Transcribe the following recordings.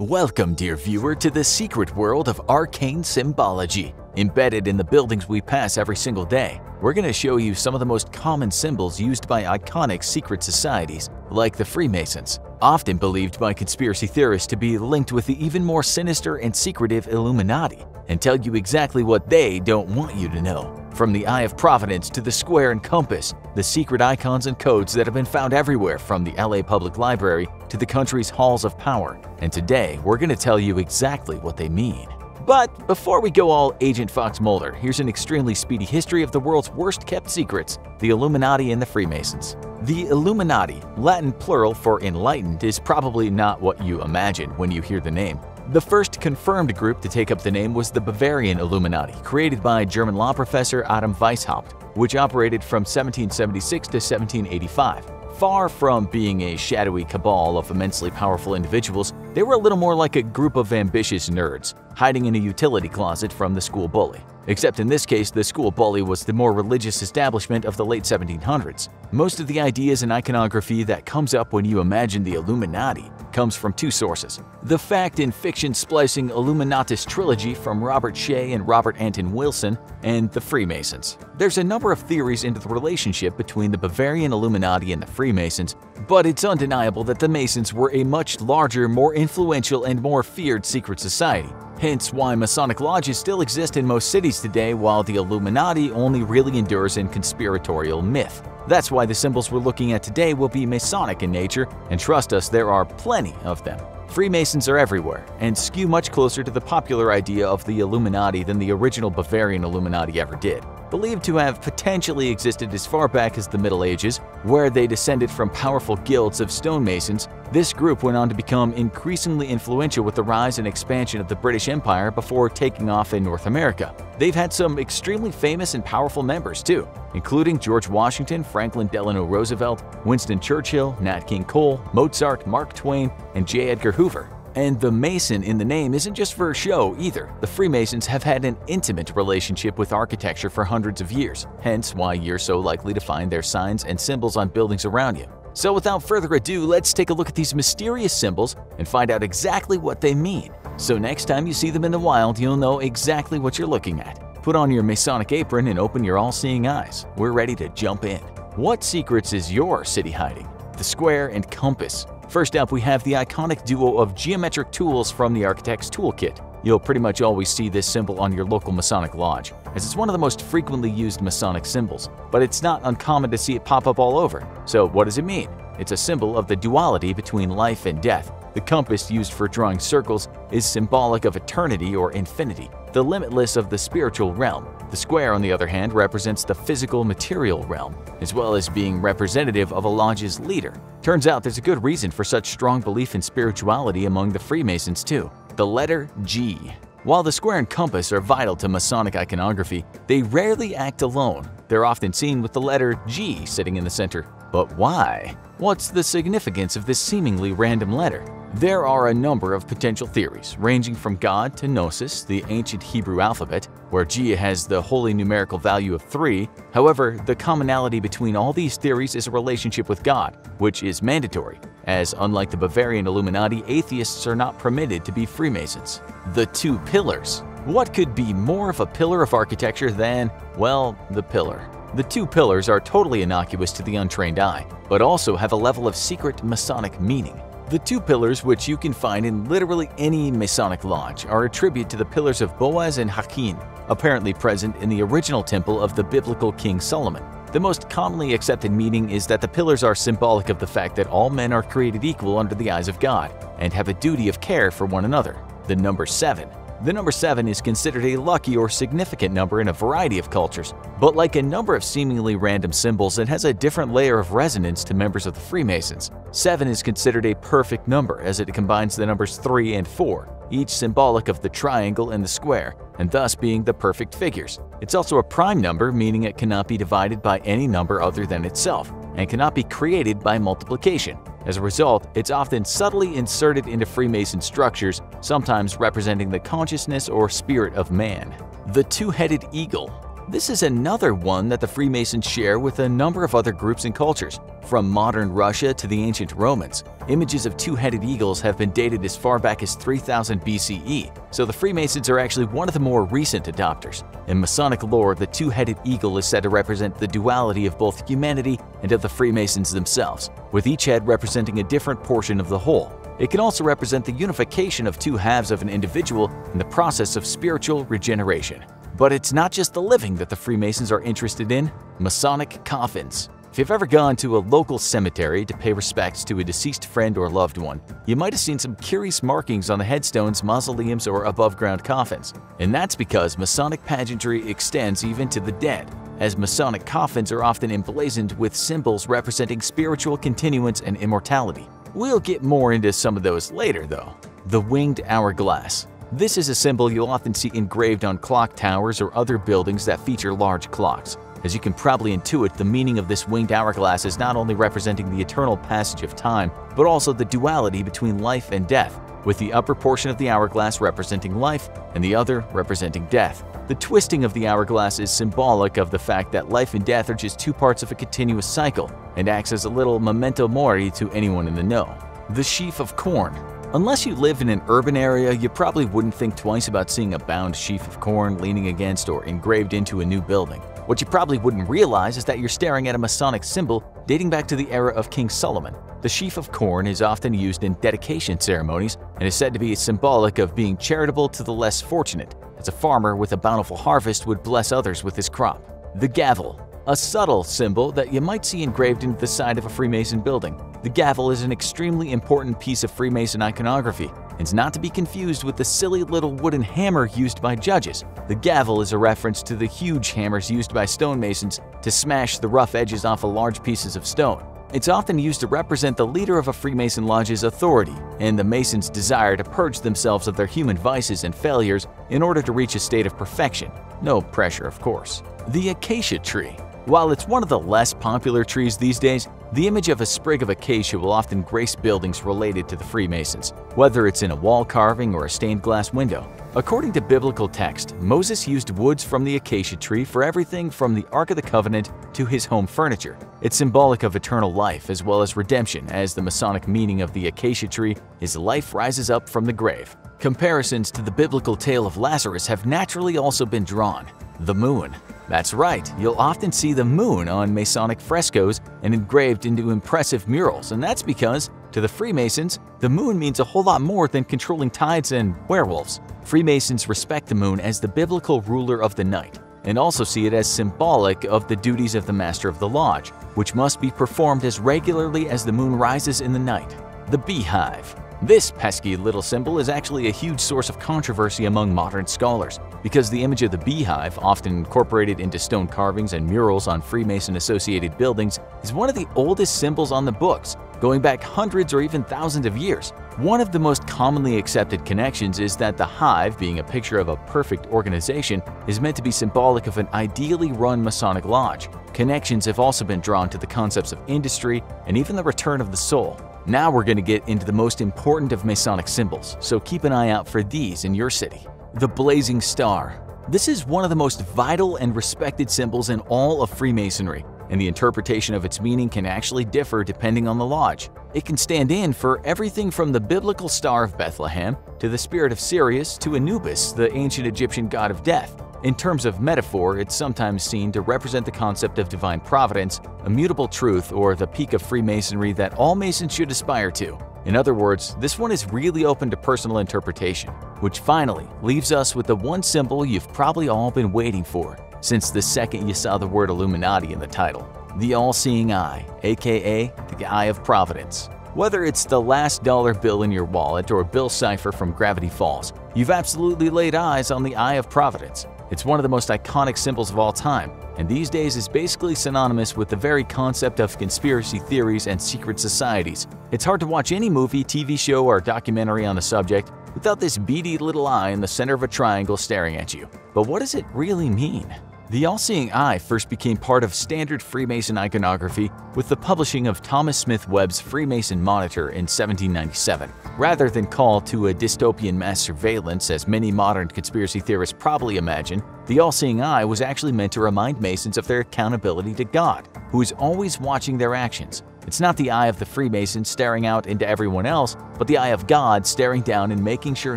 Welcome, dear viewer, to the secret world of arcane symbology. Embedded in the buildings we pass every single day, we're going to show you some of the most common symbols used by iconic secret societies, like the Freemasons, often believed by conspiracy theorists to be linked with the even more sinister and secretive Illuminati, and tell you exactly what they don't want you to know. From the Eye of Providence to the Square and Compass, the secret icons and codes that have been found everywhere from the LA Public Library to the country's halls of power. And today, we're going to tell you exactly what they mean. But before we go all Agent Fox Mulder, here's an extremely speedy history of the world's worst kept secrets, the Illuminati and the Freemasons. The Illuminati, Latin plural for enlightened, is probably not what you imagine when you hear the name. The first confirmed group to take up the name was the Bavarian Illuminati, created by German law professor Adam Weishaupt, which operated from 1776 to 1785. Far from being a shadowy cabal of immensely powerful individuals, they were a little more like a group of ambitious nerds, hiding in a utility closet from the school bully. Except in this case, the school bully was the more religious establishment of the late 1700s. Most of the ideas and iconography that comes up when you imagine the Illuminati comes from two sources. The fact and fiction splicing Illuminatus trilogy from Robert Shea and Robert Anton Wilson, and the Freemasons. There's a number of theories into the relationship between the Bavarian Illuminati and the Freemasons, but it's undeniable that the Masons were a much larger, more influential, and more feared secret society. Hence why Masonic lodges still exist in most cities today while the Illuminati only really endures in conspiratorial myth. That's why the symbols we're looking at today will be Masonic in nature, and trust us, there are plenty of them. Freemasons are everywhere, and skew much closer to the popular idea of the Illuminati than the original Bavarian Illuminati ever did. Believed to have potentially existed as far back as the Middle Ages, where they descended from powerful guilds of stonemasons, this group went on to become increasingly influential with the rise and expansion of the British Empire before taking off in North America. They've had some extremely famous and powerful members too, including George Washington, Franklin Delano Roosevelt, Winston Churchill, Nat King Cole, Mozart, Mark Twain, and J. Edgar Hoover. And the Mason in the name isn't just for show either. The Freemasons have had an intimate relationship with architecture for hundreds of years, hence why you're so likely to find their signs and symbols on buildings around you. So without further ado, let's take a look at these mysterious symbols and find out exactly what they mean. So next time you see them in the wild, you'll know exactly what you're looking at. Put on your Masonic apron and open your all-seeing eyes. We're ready to jump in. What secrets is your city hiding? The square and compass. First up, we have the iconic duo of geometric tools from the Architect's Toolkit. You'll pretty much always see this symbol on your local Masonic lodge, as it's one of the most frequently used Masonic symbols, but it's not uncommon to see it pop up all over. So what does it mean? It's a symbol of the duality between life and death. The compass used for drawing circles is symbolic of eternity or infinity, the limitless of the spiritual realm. The square, on the other hand, represents the physical material realm, as well as being representative of a lodge's leader. Turns out there's a good reason for such strong belief in spirituality among the Freemasons too. The letter G. While the square and compass are vital to Masonic iconography, they rarely act alone. They're often seen with the letter G sitting in the center. But why? What's the significance of this seemingly random letter? There are a number of potential theories, ranging from God to Gnosis, the ancient Hebrew alphabet, where G has the holy numerical value of 3. However, the commonality between all these theories is a relationship with God, which is mandatory, as unlike the Bavarian Illuminati, atheists are not permitted to be Freemasons. The Two Pillars What could be more of a pillar of architecture than, well, the pillar? The two pillars are totally innocuous to the untrained eye, but also have a level of secret Masonic meaning. The two pillars, which you can find in literally any Masonic lodge, are a tribute to the pillars of Boaz and Jachin, apparently present in the original temple of the biblical King Solomon. The most commonly accepted meaning is that the pillars are symbolic of the fact that all men are created equal under the eyes of God and have a duty of care for one another. The number 7 the number 7 is considered a lucky or significant number in a variety of cultures, but like a number of seemingly random symbols, it has a different layer of resonance to members of the Freemasons. 7 is considered a perfect number as it combines the numbers 3 and 4, each symbolic of the triangle and the square, and thus being the perfect figures. It's also a prime number, meaning it cannot be divided by any number other than itself, and cannot be created by multiplication. As a result, it's often subtly inserted into Freemason structures, sometimes representing the consciousness or spirit of man. The two-headed eagle. This is another one that the Freemasons share with a number of other groups and cultures. From modern Russia to the ancient Romans, images of two-headed eagles have been dated as far back as 3000 BCE, so the Freemasons are actually one of the more recent adopters. In Masonic lore, the two-headed eagle is said to represent the duality of both humanity and of the Freemasons themselves, with each head representing a different portion of the whole. It can also represent the unification of two halves of an individual in the process of spiritual regeneration. But it's not just the living that the Freemasons are interested in, Masonic coffins. If you've ever gone to a local cemetery to pay respects to a deceased friend or loved one, you might have seen some curious markings on the headstones, mausoleums, or above-ground coffins. And that's because Masonic pageantry extends even to the dead, as Masonic coffins are often emblazoned with symbols representing spiritual continuance and immortality. We'll get more into some of those later, though. The Winged Hourglass This is a symbol you'll often see engraved on clock towers or other buildings that feature large clocks. As you can probably intuit, the meaning of this winged hourglass is not only representing the eternal passage of time, but also the duality between life and death, with the upper portion of the hourglass representing life and the other representing death. The twisting of the hourglass is symbolic of the fact that life and death are just two parts of a continuous cycle and acts as a little memento mori to anyone in the know. The sheaf of corn Unless you live in an urban area, you probably wouldn't think twice about seeing a bound sheaf of corn leaning against or engraved into a new building. What you probably wouldn't realize is that you're staring at a Masonic symbol dating back to the era of King Solomon. The sheaf of corn is often used in dedication ceremonies and is said to be symbolic of being charitable to the less fortunate, as a farmer with a bountiful harvest would bless others with his crop. The gavel, a subtle symbol that you might see engraved into the side of a Freemason building. The gavel is an extremely important piece of Freemason iconography and is not to be confused with the silly little wooden hammer used by judges. The gavel is a reference to the huge hammers used by stonemasons to smash the rough edges off of large pieces of stone. It's often used to represent the leader of a Freemason lodge's authority and the Mason's desire to purge themselves of their human vices and failures in order to reach a state of perfection. No pressure, of course. The Acacia Tree While it's one of the less popular trees these days, the image of a sprig of acacia will often grace buildings related to the Freemasons, whether it's in a wall carving or a stained glass window. According to biblical text, Moses used woods from the acacia tree for everything from the Ark of the Covenant to his home furniture. It's symbolic of eternal life as well as redemption, as the Masonic meaning of the acacia tree is life rises up from the grave. Comparisons to the biblical tale of Lazarus have naturally also been drawn. The moon. That's right, you'll often see the moon on Masonic frescoes and engraved into impressive murals, and that's because, to the Freemasons, the moon means a whole lot more than controlling tides and werewolves. Freemasons respect the moon as the biblical ruler of the night, and also see it as symbolic of the duties of the Master of the Lodge, which must be performed as regularly as the moon rises in the night. The Beehive this pesky little symbol is actually a huge source of controversy among modern scholars, because the image of the beehive, often incorporated into stone carvings and murals on Freemason-associated buildings, is one of the oldest symbols on the books, going back hundreds or even thousands of years. One of the most commonly accepted connections is that the hive, being a picture of a perfect organization, is meant to be symbolic of an ideally run Masonic lodge. Connections have also been drawn to the concepts of industry and even the return of the soul. Now we're going to get into the most important of Masonic symbols, so keep an eye out for these in your city. The Blazing Star. This is one of the most vital and respected symbols in all of Freemasonry, and the interpretation of its meaning can actually differ depending on the lodge. It can stand in for everything from the biblical Star of Bethlehem to the spirit of Sirius to Anubis, the ancient Egyptian god of death. In terms of metaphor, it's sometimes seen to represent the concept of divine providence, immutable truth, or the peak of Freemasonry that all Masons should aspire to. In other words, this one is really open to personal interpretation, which finally leaves us with the one symbol you've probably all been waiting for since the second you saw the word Illuminati in the title the all seeing eye, aka the Eye of Providence. Whether it's the last dollar bill in your wallet or Bill Cipher from Gravity Falls, you've absolutely laid eyes on the Eye of Providence. It's one of the most iconic symbols of all time, and these days is basically synonymous with the very concept of conspiracy theories and secret societies. It's hard to watch any movie, TV show, or documentary on the subject without this beady little eye in the center of a triangle staring at you. But what does it really mean? The all-seeing eye first became part of standard Freemason iconography with the publishing of Thomas Smith Webb's Freemason Monitor in 1797. Rather than call to a dystopian mass surveillance as many modern conspiracy theorists probably imagine, the all-seeing eye was actually meant to remind Masons of their accountability to God, who is always watching their actions. It's not the eye of the Freemason staring out into everyone else, but the eye of God staring down and making sure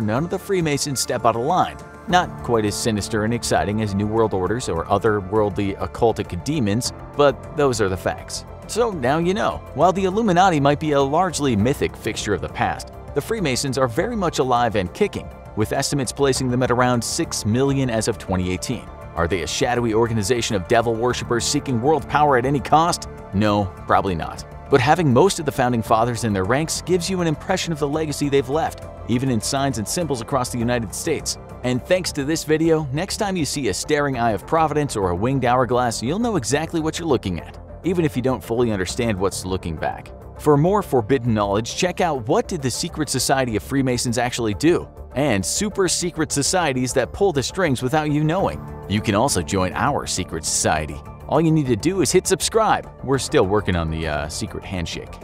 none of the Freemasons step out of line. Not quite as sinister and exciting as New World Orders or other worldly occultic demons, but those are the facts. So now you know. While the Illuminati might be a largely mythic fixture of the past, the Freemasons are very much alive and kicking, with estimates placing them at around 6 million as of 2018. Are they a shadowy organization of devil worshippers seeking world power at any cost? No, probably not. But having most of the founding fathers in their ranks gives you an impression of the legacy they've left, even in signs and symbols across the United States. And thanks to this video, next time you see a staring eye of providence or a winged hourglass, you'll know exactly what you're looking at, even if you don't fully understand what's looking back. For more forbidden knowledge, check out What Did the Secret Society of Freemasons Actually Do? and super secret societies that pull the strings without you knowing. You can also join our secret society. All you need to do is hit subscribe. We're still working on the uh, secret handshake.